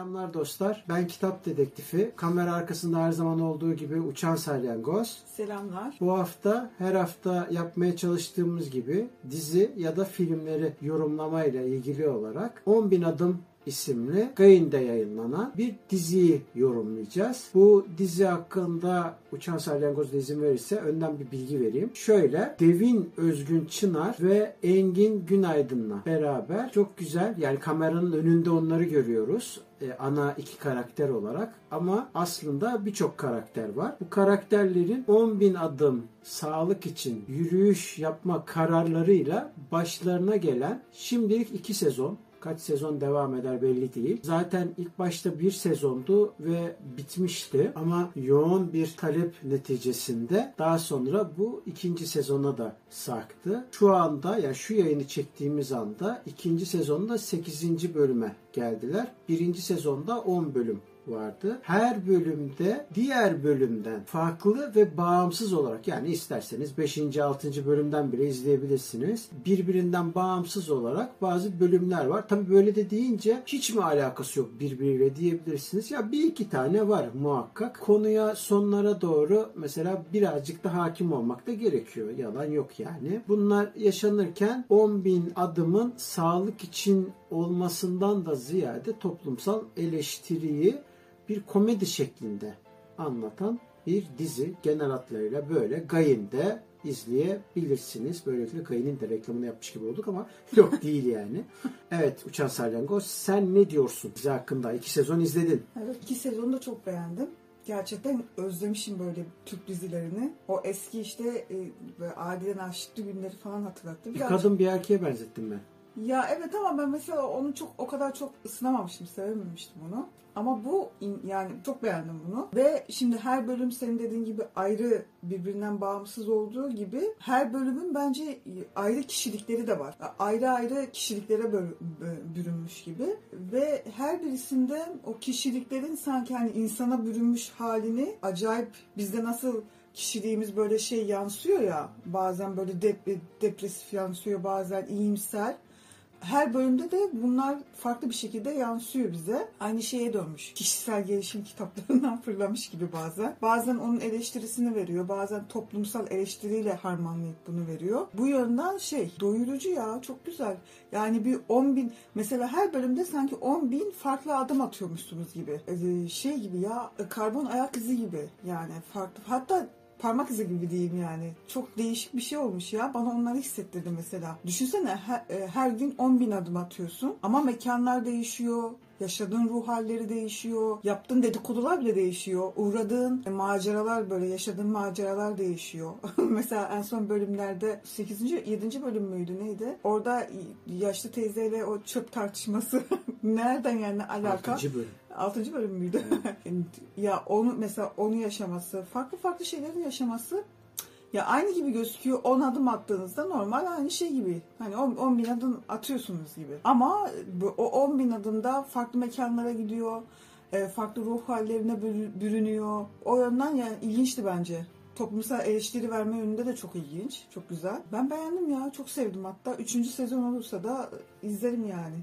Selamlar dostlar. Ben kitap dedektifi. Kamera arkasında her zaman olduğu gibi uçan salyangoz. Selamlar. Bu hafta her hafta yapmaya çalıştığımız gibi dizi ya da filmleri yorumlamayla ilgili olarak 10.000 adım isimli Gain'de yayınlanan bir diziyi yorumlayacağız. Bu dizi hakkında Uçan Salyangoz izin verirse önden bir bilgi vereyim. Şöyle Devin Özgün Çınar ve Engin Günaydın'la beraber çok güzel yani kameranın önünde onları görüyoruz e, ana iki karakter olarak ama aslında birçok karakter var. Bu karakterlerin 10 bin adım sağlık için yürüyüş yapma kararlarıyla başlarına gelen şimdilik iki sezon Kaç sezon devam eder belli değil. Zaten ilk başta bir sezondu ve bitmişti. Ama yoğun bir talep neticesinde daha sonra bu ikinci sezona da sarktı. Şu anda ya şu yayını çektiğimiz anda ikinci sezonda 8. bölüme geldiler. Birinci sezonda 10 bölüm vardı. Her bölümde diğer bölümden farklı ve bağımsız olarak yani isterseniz 5. 6. bölümden bile izleyebilirsiniz. Birbirinden bağımsız olarak bazı bölümler var. Tabi böyle de deyince hiç mi alakası yok birbiriyle diyebilirsiniz. Ya bir iki tane var muhakkak. Konuya sonlara doğru mesela birazcık da hakim olmak da gerekiyor. Yalan yok yani. Bunlar yaşanırken 10 bin adımın sağlık için olmasından da ziyade toplumsal eleştiriyi bir komedi şeklinde anlatan bir dizi genel hatlarıyla böyle Gayin'de izleyebilirsiniz. Böylelikle Gayin'in de reklamını yapmış gibi olduk ama yok değil yani. Evet Uçan Salyangoz sen ne diyorsun dizi hakkında? İki sezon izledin. Evet iki sezonu da çok beğendim. Gerçekten özlemişim böyle Türk dizilerini. O eski işte e, böyle Adile Naşitli günleri falan hatırlattı. Bir kadın bir erkeğe benzettim ben. Ya evet ama ben mesela onu çok o kadar çok ısınamamıştım, sevememiştim onu. Ama bu yani çok beğendim bunu. Ve şimdi her bölüm senin dediğin gibi ayrı birbirinden bağımsız olduğu gibi her bölümün bence ayrı kişilikleri de var. Ayrı ayrı kişiliklere bürünmüş gibi ve her birisinde o kişiliklerin sanki hani insana bürünmüş halini acayip bizde nasıl kişiliğimiz böyle şey yansıyor ya bazen böyle dep depresif yansıyor bazen iyimser her bölümde de bunlar farklı bir şekilde yansıyor bize. Aynı şeye dönmüş. Kişisel gelişim kitaplarından fırlamış gibi bazen. Bazen onun eleştirisini veriyor. Bazen toplumsal eleştiriyle harmanlayıp bunu veriyor. Bu yönden şey doyurucu ya çok güzel. Yani bir 10 bin mesela her bölümde sanki 10 bin farklı adım atıyormuşsunuz gibi. Ee, şey gibi ya karbon ayak izi gibi yani farklı. Hatta parmak izi gibi diyeyim yani. Çok değişik bir şey olmuş ya. Bana onları hissettirdi mesela. Düşünsene her, e, her gün 10 bin adım atıyorsun ama mekanlar değişiyor. Yaşadığın ruh halleri değişiyor. Yaptığın dedikodular bile değişiyor. Uğradığın maceralar böyle yaşadığın maceralar değişiyor. Mesela en son bölümlerde 8. 7. bölüm müydü neydi? Orada yaşlı teyzeyle o çöp tartışması nereden yani alaka? 6. bölüm. 6. bölüm müydü? ya onu mesela onu yaşaması, farklı farklı şeylerin yaşaması ya aynı gibi gözüküyor. 10 adım attığınızda normal aynı şey gibi. Hani 10, 10 bin adım atıyorsunuz gibi. Ama o 10 bin adımda farklı mekanlara gidiyor. E, farklı ruh hallerine bürünüyor. O yönden yani ilginçti bence. Toplumsal eleştiri verme yönünde de çok ilginç. Çok güzel. Ben beğendim ya. Çok sevdim hatta. Üçüncü sezon olursa da izlerim yani.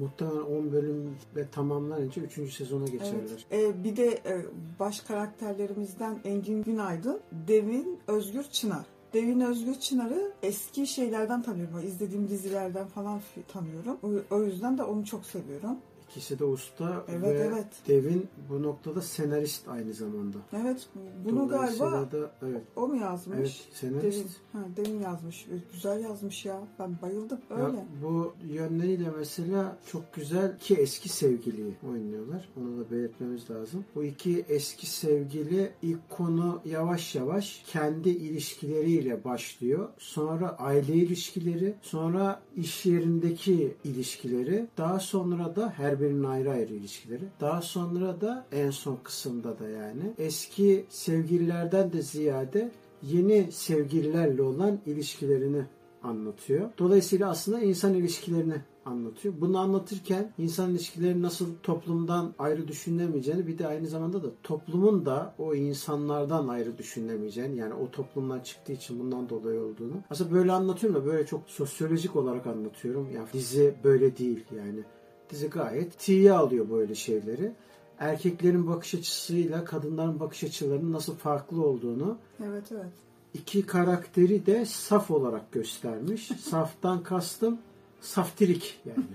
Muhtemelen 10 bölüm ve tamamlanınca 3. sezona geçerler. Evet. Ee, bir de e, baş karakterlerimizden Engin Günaydın, Devin Özgür Çınar. Devin Özgür Çınar'ı eski şeylerden tanıyorum. İzlediğim dizilerden falan tanıyorum. O yüzden de onu çok seviyorum. İkisi de usta Evet, ve evet. Devin bu noktada senarist aynı zamanda. Evet bunu galiba da evet, o mu yazmış? evet senarist. Devin, ha, Devin yazmış. E, Güzel yazmış ya. Ben bayıldım. Ya Öyle. bu yönleriyle mesela çok güzel iki eski sevgiliyi oynuyorlar. Onu da belirtmemiz lazım. Bu iki eski sevgili ilk konu yavaş yavaş kendi ilişkileriyle başlıyor. Sonra aile ilişkileri, sonra iş yerindeki ilişkileri, daha sonra da her birinin ayrı ayrı ilişkileri. Daha sonra da en son kısımda da yani eski sevgililerden de ziyade yeni sevgililerle olan ilişkilerini anlatıyor. Dolayısıyla aslında insan ilişkilerini anlatıyor. Bunu anlatırken insan ilişkileri nasıl toplumdan ayrı düşünülemeyeceğini bir de aynı zamanda da toplumun da o insanlardan ayrı düşünülemeyeceğini yani o toplumdan çıktığı için bundan dolayı olduğunu. Aslında böyle anlatıyorum da böyle çok sosyolojik olarak anlatıyorum. Yani dizi böyle değil yani. Dizi gayet tiye alıyor böyle şeyleri. Erkeklerin bakış açısıyla kadınların bakış açılarının nasıl farklı olduğunu Evet evet. iki karakteri de saf olarak göstermiş. Saftan kastım saftirik yani.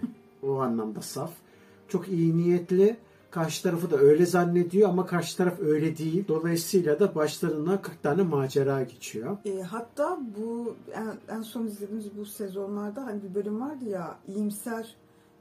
O anlamda saf. Çok iyi niyetli. Karşı tarafı da öyle zannediyor ama karşı taraf öyle değil. Dolayısıyla da başlarına 40 tane macera geçiyor. E, hatta bu en, en son izlediğimiz bu sezonlarda hani bir bölüm vardı ya iyimser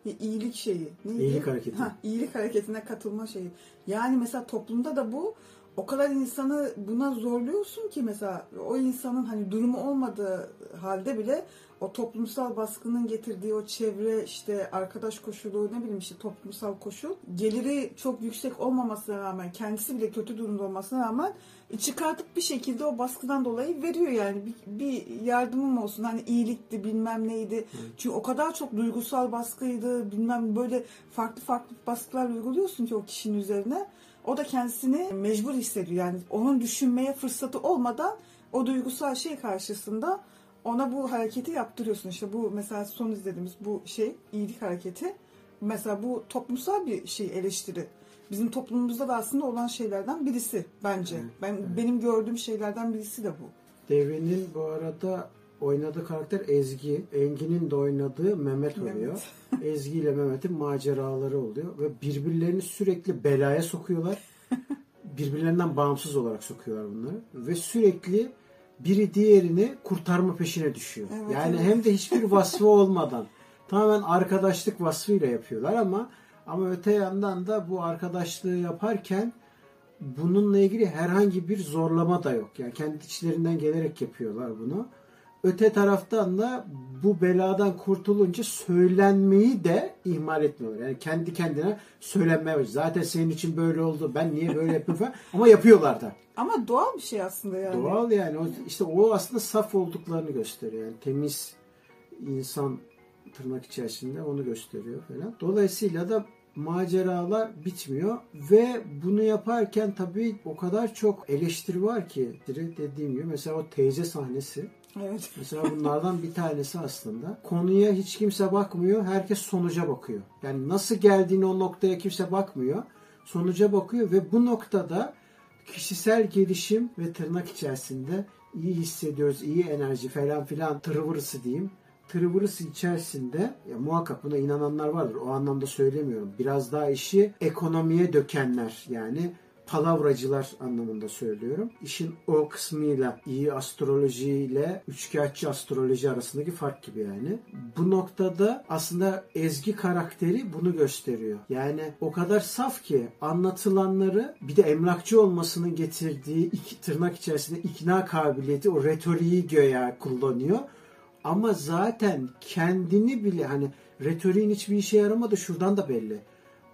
iyilik şeyi. Neydi? İyilik hareketi. Ha, iyilik hareketine katılma şeyi. Yani mesela toplumda da bu o kadar insanı buna zorluyorsun ki mesela o insanın hani durumu olmadığı halde bile o toplumsal baskının getirdiği o çevre işte arkadaş koşulu ne bileyim işte toplumsal koşul geliri çok yüksek olmamasına rağmen kendisi bile kötü durumda olmasına rağmen çıkartıp bir şekilde o baskıdan dolayı veriyor yani. Bir, bir yardımım olsun. Hani iyilikti bilmem neydi. Çünkü o kadar çok duygusal baskıydı bilmem böyle farklı farklı baskılar uyguluyorsun ki o kişinin üzerine o da kendisini mecbur hissediyor yani onun düşünmeye fırsatı olmadan o duygusal şey karşısında ona bu hareketi yaptırıyorsun işte bu mesela son izlediğimiz bu şey iyilik hareketi mesela bu toplumsal bir şey eleştiri bizim toplumumuzda da aslında olan şeylerden birisi bence. Evet, Ben evet. benim gördüğüm şeylerden birisi de bu. Devin'in bu arada oynadığı karakter Ezgi. Engin'in de oynadığı Mehmet oluyor. Ezgi ile Mehmet'in maceraları oluyor ve birbirlerini sürekli belaya sokuyorlar. Birbirlerinden bağımsız olarak sokuyorlar bunları ve sürekli biri diğerini kurtarma peşine düşüyor. Evet, yani evet. hem de hiçbir vasfı olmadan tamamen arkadaşlık vasfıyla yapıyorlar ama ama öte yandan da bu arkadaşlığı yaparken bununla ilgili herhangi bir zorlama da yok. Yani kendi içlerinden gelerek yapıyorlar bunu. Öte taraftan da bu beladan kurtulunca söylenmeyi de ihmal etmiyorlar. Yani kendi kendine söylenmeye. Zaten senin için böyle oldu. Ben niye böyle yapıyorum falan. Ama yapıyorlar da. Ama doğal bir şey aslında yani. Doğal yani. O, işte o aslında saf olduklarını gösteriyor. Yani temiz insan tırnak içerisinde onu gösteriyor falan. Dolayısıyla da maceralar bitmiyor ve bunu yaparken tabii o kadar çok eleştiri var ki direkt dediğim gibi mesela o teyze sahnesi Evet. Mesela bunlardan bir tanesi aslında. Konuya hiç kimse bakmıyor. Herkes sonuca bakıyor. Yani nasıl geldiğini o noktaya kimse bakmıyor. Sonuca bakıyor ve bu noktada kişisel gelişim ve tırnak içerisinde iyi hissediyoruz, iyi enerji falan filan tırvırısı diyeyim. Tırvırısı içerisinde ya muhakkak buna inananlar vardır. O anlamda söylemiyorum. Biraz daha işi ekonomiye dökenler yani palavracılar anlamında söylüyorum. İşin o kısmıyla iyi astrolojiyle üçkağıtçı astroloji arasındaki fark gibi yani. Bu noktada aslında Ezgi karakteri bunu gösteriyor. Yani o kadar saf ki anlatılanları bir de emlakçı olmasının getirdiği iki tırnak içerisinde ikna kabiliyeti o retoriği göya kullanıyor. Ama zaten kendini bile hani retoriğin hiçbir işe yaramadı şuradan da belli.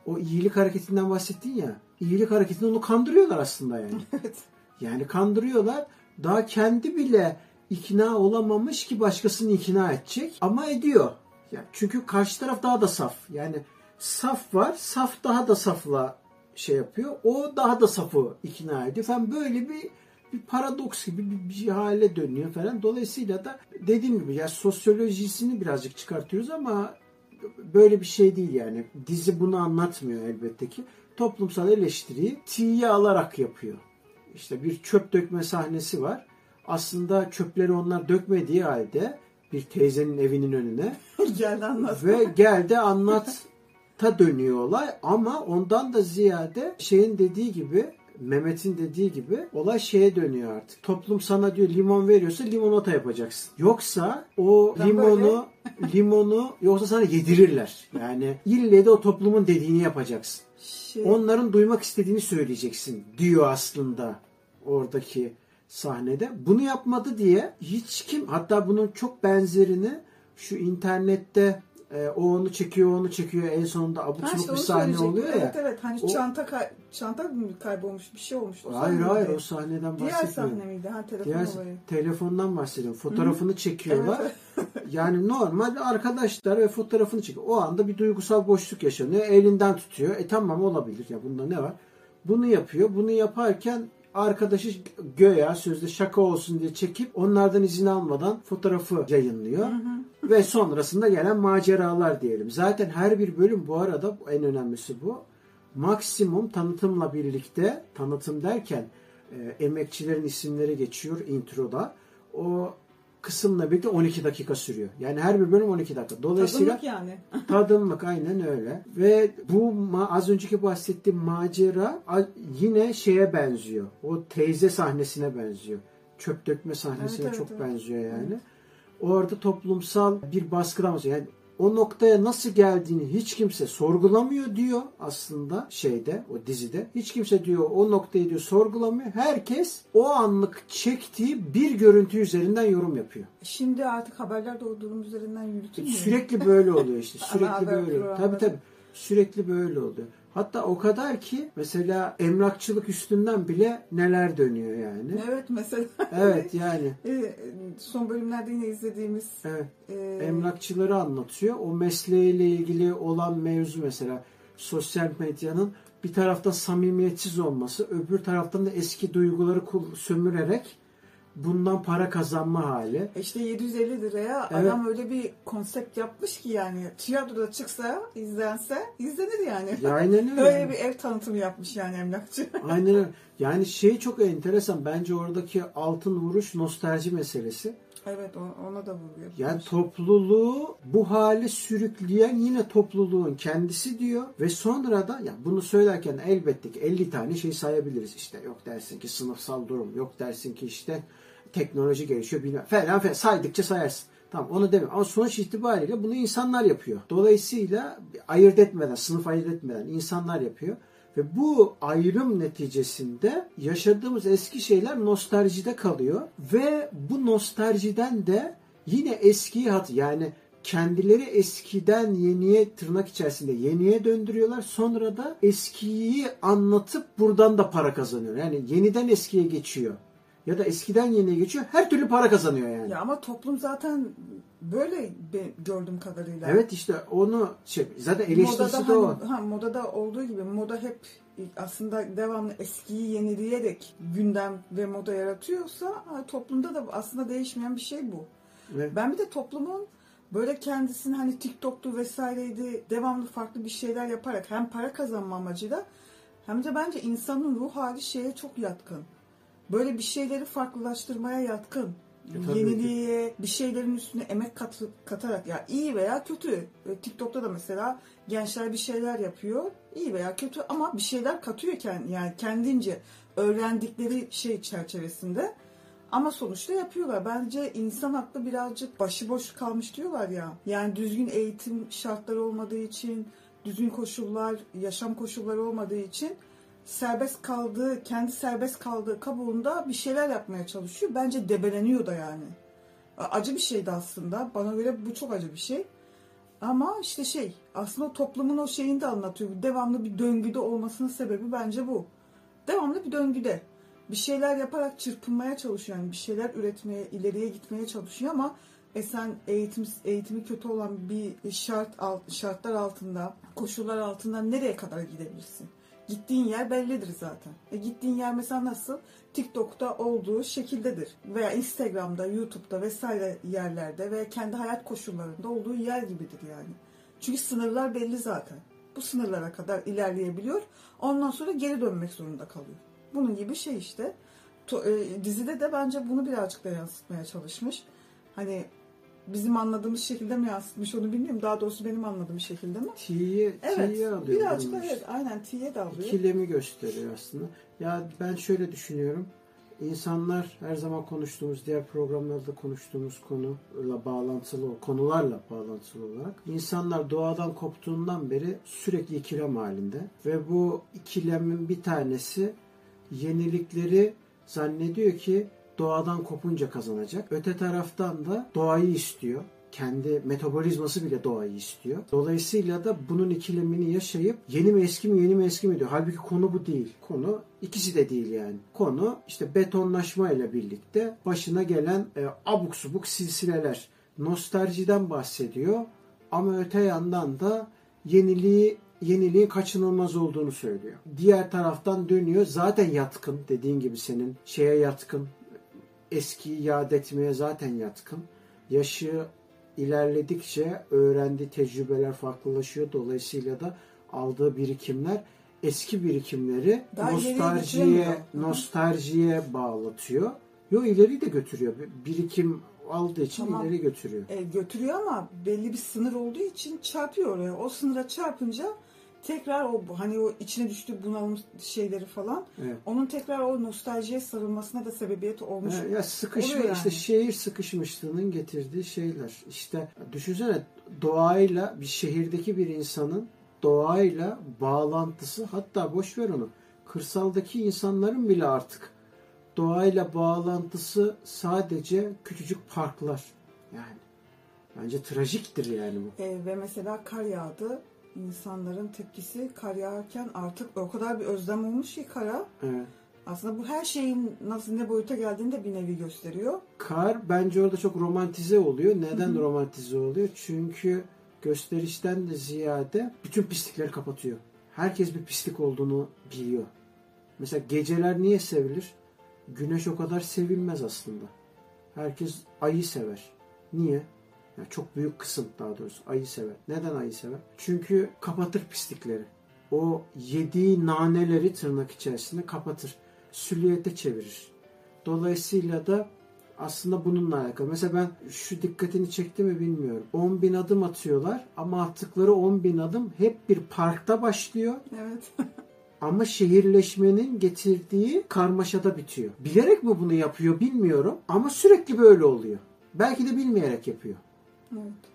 O iyilik hareketinden bahsettin ya. iyilik hareketinde onu kandırıyorlar aslında yani. Evet. Yani kandırıyorlar. Daha kendi bile ikna olamamış ki başkasını ikna edecek. Ama ediyor. Yani çünkü karşı taraf daha da saf. Yani saf var. Saf daha da safla şey yapıyor. O daha da safı ikna ediyor falan. Böyle bir bir paradoks gibi bir, bir hale dönüyor falan. Dolayısıyla da dediğim gibi ya sosyolojisini birazcık çıkartıyoruz ama böyle bir şey değil yani. Dizi bunu anlatmıyor elbette ki. Toplumsal eleştiriyi tiye alarak yapıyor. İşte bir çöp dökme sahnesi var. Aslında çöpleri onlar dökmediği halde bir teyzenin evinin önüne Geldi anlat. ve gel de anlat ta dönüyor olay ama ondan da ziyade şeyin dediği gibi Mehmet'in dediği gibi olay şeye dönüyor artık. Toplum sana diyor limon veriyorsa limonata yapacaksın. Yoksa o Ben limonu limonu yoksa sana yedirirler. Yani ille de o toplumun dediğini yapacaksın. Şey, Onların duymak istediğini söyleyeceksin diyor aslında oradaki sahnede. Bunu yapmadı diye hiç kim hatta bunun çok benzerini şu internette e, o onu çekiyor onu çekiyor en sonunda abuk sabuk bir sahne oluyor ya. Evet evet hani O- çanta kay- çanta mı kaybolmuş bir şey olmuş. O Hayır hayır miydi? o sahneden Diğer bahsetmiyorum. sahne miydi? Ha telefon Diğer olayı. telefondan bahsediyorum. Fotoğrafını çekiyorlar. Evet, Yani normal arkadaşlar ve fotoğrafını çekiyor. O anda bir duygusal boşluk yaşanıyor. Elinden tutuyor. E tamam olabilir ya bunda ne var? Bunu yapıyor. Bunu yaparken arkadaşı göya sözde şaka olsun diye çekip onlardan izin almadan fotoğrafı yayınlıyor. Ve sonrasında gelen maceralar diyelim. Zaten her bir bölüm bu arada en önemlisi bu. Maksimum tanıtımla birlikte tanıtım derken e, emekçilerin isimleri geçiyor introda. O kısımla birlikte 12 dakika sürüyor. Yani her bir bölüm 12 dakika. Dolayısıyla Tadımlık yani. Tadımlık aynen öyle. Ve bu az önceki bahsettiğim macera yine şeye benziyor. O teyze sahnesine benziyor. Çöp dökme sahnesine Evet, evet, çok evet. benziyor yani. Orada toplumsal bir baskıdan. Yani o noktaya nasıl geldiğini hiç kimse sorgulamıyor diyor aslında şeyde o dizide. Hiç kimse diyor o noktayı diyor sorgulamıyor. Herkes o anlık çektiği bir görüntü üzerinden yorum yapıyor. Şimdi artık haberler de o durum üzerinden yürütülmüyor. Sürekli böyle oluyor işte. Sürekli böyle. Tabii tabii. Sürekli böyle oluyor. Hatta o kadar ki mesela emlakçılık üstünden bile neler dönüyor yani. Evet mesela Evet yani. e, son bölümlerde yine izlediğimiz Evet. e, Emlakçıları anlatıyor. O mesleğiyle ilgili olan mevzu mesela sosyal medyanın bir taraftan samimiyetsiz olması, öbür taraftan da eski duyguları sömürerek bundan para kazanma hali. E İşte 750 liraya Evet. adam öyle bir konsept yapmış ki yani tiyatroda çıksa izlense izlenir yani. Ya aynen öyle. Öyle bir ev tanıtımı yapmış yani emlakçı. Aynen öyle. Yani şey çok enteresan. Bence oradaki altın vuruş nostalji meselesi. Evet ona da vuruyor. Yani topluluğu bu hale sürükleyen yine topluluğun kendisi diyor ve sonra da ya bunu söylerken elbette ki 50 tane şey sayabiliriz işte yok dersin ki sınıfsal durum yok dersin ki işte teknoloji gelişiyor bilmem falan falan saydıkça sayarsın. Tamam onu demiyorum ama sonuç itibariyle bunu insanlar yapıyor. Dolayısıyla ayırt etmeden, sınıf ayırt etmeden insanlar yapıyor. Ve bu ayrım neticesinde yaşadığımız eski şeyler nostaljide kalıyor. Ve bu nostaljiden de yine eskiyi hat yani kendileri eskiden yeniye tırnak içerisinde yeniye döndürüyorlar. Sonra da eskiyi anlatıp buradan da para kazanıyor. Yani yeniden eskiye geçiyor. Ya da eskiden yeniye geçiyor. Her türlü para kazanıyor yani. Ya ama toplum zaten böyle gördüğüm kadarıyla. Evet işte onu şey, zaten eleştirisi modada de o. hani- ha, modada olduğu gibi moda hep aslında devamlı eskiyi yenileyerek gündem ve moda yaratıyorsa toplumda da aslında değişmeyen bir şey bu. Evet. Ben bir de toplumun böyle kendisini hani TikTok'tu vesaireydi devamlı farklı bir şeyler yaparak hem para kazanma amacıyla hem de bence insanın ruh hali şeye çok yatkın. Böyle bir şeyleri farklılaştırmaya yatkın. E, Yeniliğe, bir şeylerin üstüne emek kat, katarak ya iyi veya kötü. E, TikTok'ta da mesela gençler bir şeyler yapıyor. iyi veya kötü ama bir şeyler katıyor kend- yani kendince öğrendikleri şey çerçevesinde. Ama sonuçta yapıyorlar. Bence insan aklı birazcık başıboş kalmış diyorlar ya. Yani düzgün eğitim şartları olmadığı için, düzgün koşullar, yaşam koşulları olmadığı için serbest kaldığı, kendi serbest kaldığı kabuğunda bir şeyler yapmaya çalışıyor. Bence debeleniyor da yani. Acı bir şeydi aslında. Bana göre bu çok acı bir şey. Ama işte şey, aslında toplumun o şeyini de anlatıyor. Devamlı bir döngüde olmasının sebebi bence bu. Devamlı bir döngüde. Bir şeyler yaparak çırpınmaya çalışıyor. Yani bir şeyler üretmeye, ileriye gitmeye çalışıyor ama e sen eğitim, eğitimi kötü olan bir şart şartlar altında, koşullar altında nereye kadar gidebilirsin? Gittiğin yer bellidir zaten. E gittiğin yer mesela nasıl? TikTok'ta olduğu şekildedir. Veya Instagram'da, YouTube'da vesaire yerlerde veya kendi hayat koşullarında olduğu yer gibidir yani. Çünkü sınırlar belli zaten. Bu sınırlara kadar ilerleyebiliyor. Ondan sonra geri dönmek zorunda kalıyor. Bunun gibi şey işte. E, dizide de bence bunu birazcık da yansıtmaya çalışmış. Hani bizim anladığımız şekilde mi yansıtmış onu bilmiyorum. Daha doğrusu benim anladığım şekilde mi? T'ye Evet. T'ye alıyor. Birazcık da evet. Aynen T'ye de alıyor. ikilemi gösteriyor aslında. Ya ben şöyle düşünüyorum. İnsanlar her zaman konuştuğumuz, diğer programlarda konuştuğumuz konuyla bağlantılı, konularla bağlantılı olarak insanlar doğadan koptuğundan beri sürekli ikilem halinde ve bu ikilemin bir tanesi yenilikleri zannediyor ki doğadan kopunca kazanacak. Öte taraftan da doğayı istiyor. Kendi metabolizması bile doğayı istiyor. Dolayısıyla da bunun ikilemini yaşayıp yeni mi eski mi yeni mi eski mi diyor. Halbuki konu bu değil. Konu ikisi de değil yani. Konu işte betonlaşma ile birlikte başına gelen e, abuk subuk silsileler. Nostaljiden bahsediyor. Ama öte yandan da yeniliği yeniliğin kaçınılmaz olduğunu söylüyor. Diğer taraftan dönüyor. Zaten yatkın dediğin gibi senin şeye yatkın. Eskiyi yad etmeye zaten yatkın. Yaşı ilerledikçe öğrendiği tecrübeler farklılaşıyor. Dolayısıyla da aldığı birikimler eski birikimleri Daha nostaljiye nostaljiye bağlatıyor. Yo ileri de götürüyor. Birikim aldığı için Tamam. ileri götürüyor. E, götürüyor ama belli bir sınır olduğu için çarpıyor oraya. O sınıra çarpınca tekrar o hani o içine düştüğü bunalım şeyleri falan Evet. onun tekrar o nostaljiye sarılmasına da sebebiyet olmuş. Ya, ya sıkışma Oluyor işte yani. şehir sıkışmışlığının getirdiği şeyler. İşte düşünsene doğayla bir şehirdeki bir insanın doğayla bağlantısı hatta boş ver onu. Kırsaldaki insanların bile artık doğayla bağlantısı sadece küçücük parklar. Yani bence trajiktir yani bu. E, ve mesela kar yağdı. İnsanların tepkisi kar yağarken artık o kadar bir özlem olmuş ki kara. Evet. Aslında bu her şeyin nasıl ne boyuta geldiğini de bir nevi gösteriyor. Kar bence orada çok romantize oluyor. Neden romantize oluyor? Çünkü gösterişten de ziyade bütün pislikleri kapatıyor. Herkes bir pislik olduğunu biliyor. Mesela geceler niye sevilir? Güneş o kadar sevilmez aslında. Herkes ayı sever. Niye? Yani çok büyük kısım daha doğrusu ayı sever. Neden ayı sever? Çünkü kapatır pislikleri. O yediği naneleri tırnak içerisinde kapatır. Süliyete çevirir. Dolayısıyla da aslında bununla alakalı. Mesela ben şu dikkatini çekti mi bilmiyorum. 10 bin adım atıyorlar ama attıkları 10 bin adım hep bir parkta başlıyor Evet. ama şehirleşmenin getirdiği karmaşada bitiyor. Bilerek mi bunu yapıyor bilmiyorum ama sürekli böyle oluyor. Belki de bilmeyerek yapıyor.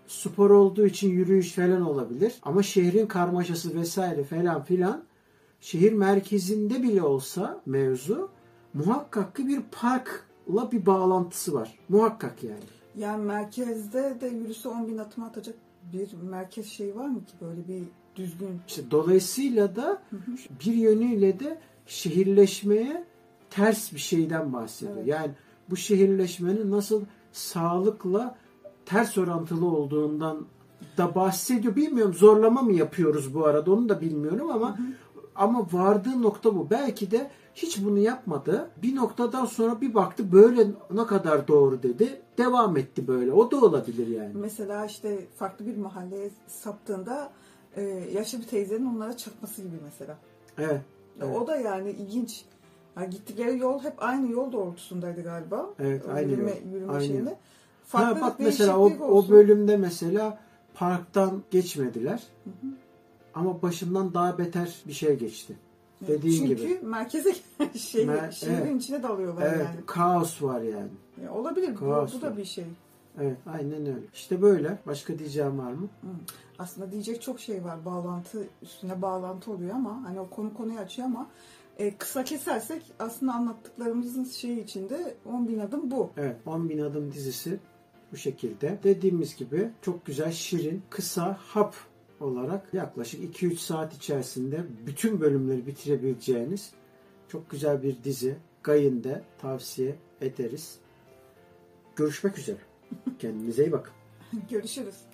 Spor olduğu için yürüyüş falan olabilir ama şehrin karmaşası vesaire falan filan şehir merkezinde bile olsa mevzu muhakkak ki bir parkla bir bağlantısı var. Muhakkak yani. Yani merkezde de yürüse 10 bin adım atacak bir merkez şey var mı ki böyle bir düzgün İşte dolayısıyla da bir yönüyle de şehirleşmeye ters bir şeyden bahsediyor. Evet. Yani bu şehirleşmenin nasıl sağlıkla ters orantılı olduğundan da bahsediyor. Bilmiyorum zorlama mı yapıyoruz bu arada onu da bilmiyorum ama ama vardığı nokta bu. Belki de hiç bunu yapmadı. Bir noktadan sonra bir baktı böyle ne kadar doğru dedi. Devam etti böyle. O da olabilir yani. Mesela işte farklı bir mahalleye saptığında e, yaşlı bir teyzenin onlara çakması gibi mesela. Evet. Evet. O da yani ilginç. Yani gittikleri yol hep aynı yol doğrultusundaydı galiba. Evet, aynı yürüme, yol. yürüme Aynı şeyinde. yol. Farklı ha, bak mesela o, değişiklik o olsun. bölümde mesela parktan geçmediler. Ama başından daha beter bir şey geçti. Dediğin Çünkü gibi. merkeze şey, Mer- şehrin evet. içine dalıyorlar Evet, yani. kaos var yani. Ya olabilir. Bu, Kaos bu da var. bir şey. Evet, aynen öyle. İşte böyle. Başka diyeceğim var mı? Hı. Aslında diyecek çok şey var. Bağlantı üstüne bağlantı oluyor ama hani o konu konuyu açıyor ama e, kısa kesersek aslında anlattıklarımızın şeyi içinde 10 bin adım bu. Evet, 10 bin adım dizisi bu şekilde. Dediğimiz gibi çok güzel, şirin, kısa, hap olarak yaklaşık 2-3 saat içerisinde bütün bölümleri bitirebileceğiniz çok güzel bir dizi. Gayin'de tavsiye ederiz. Görüşmek üzere. Kendinize iyi bakın. Görüşürüz.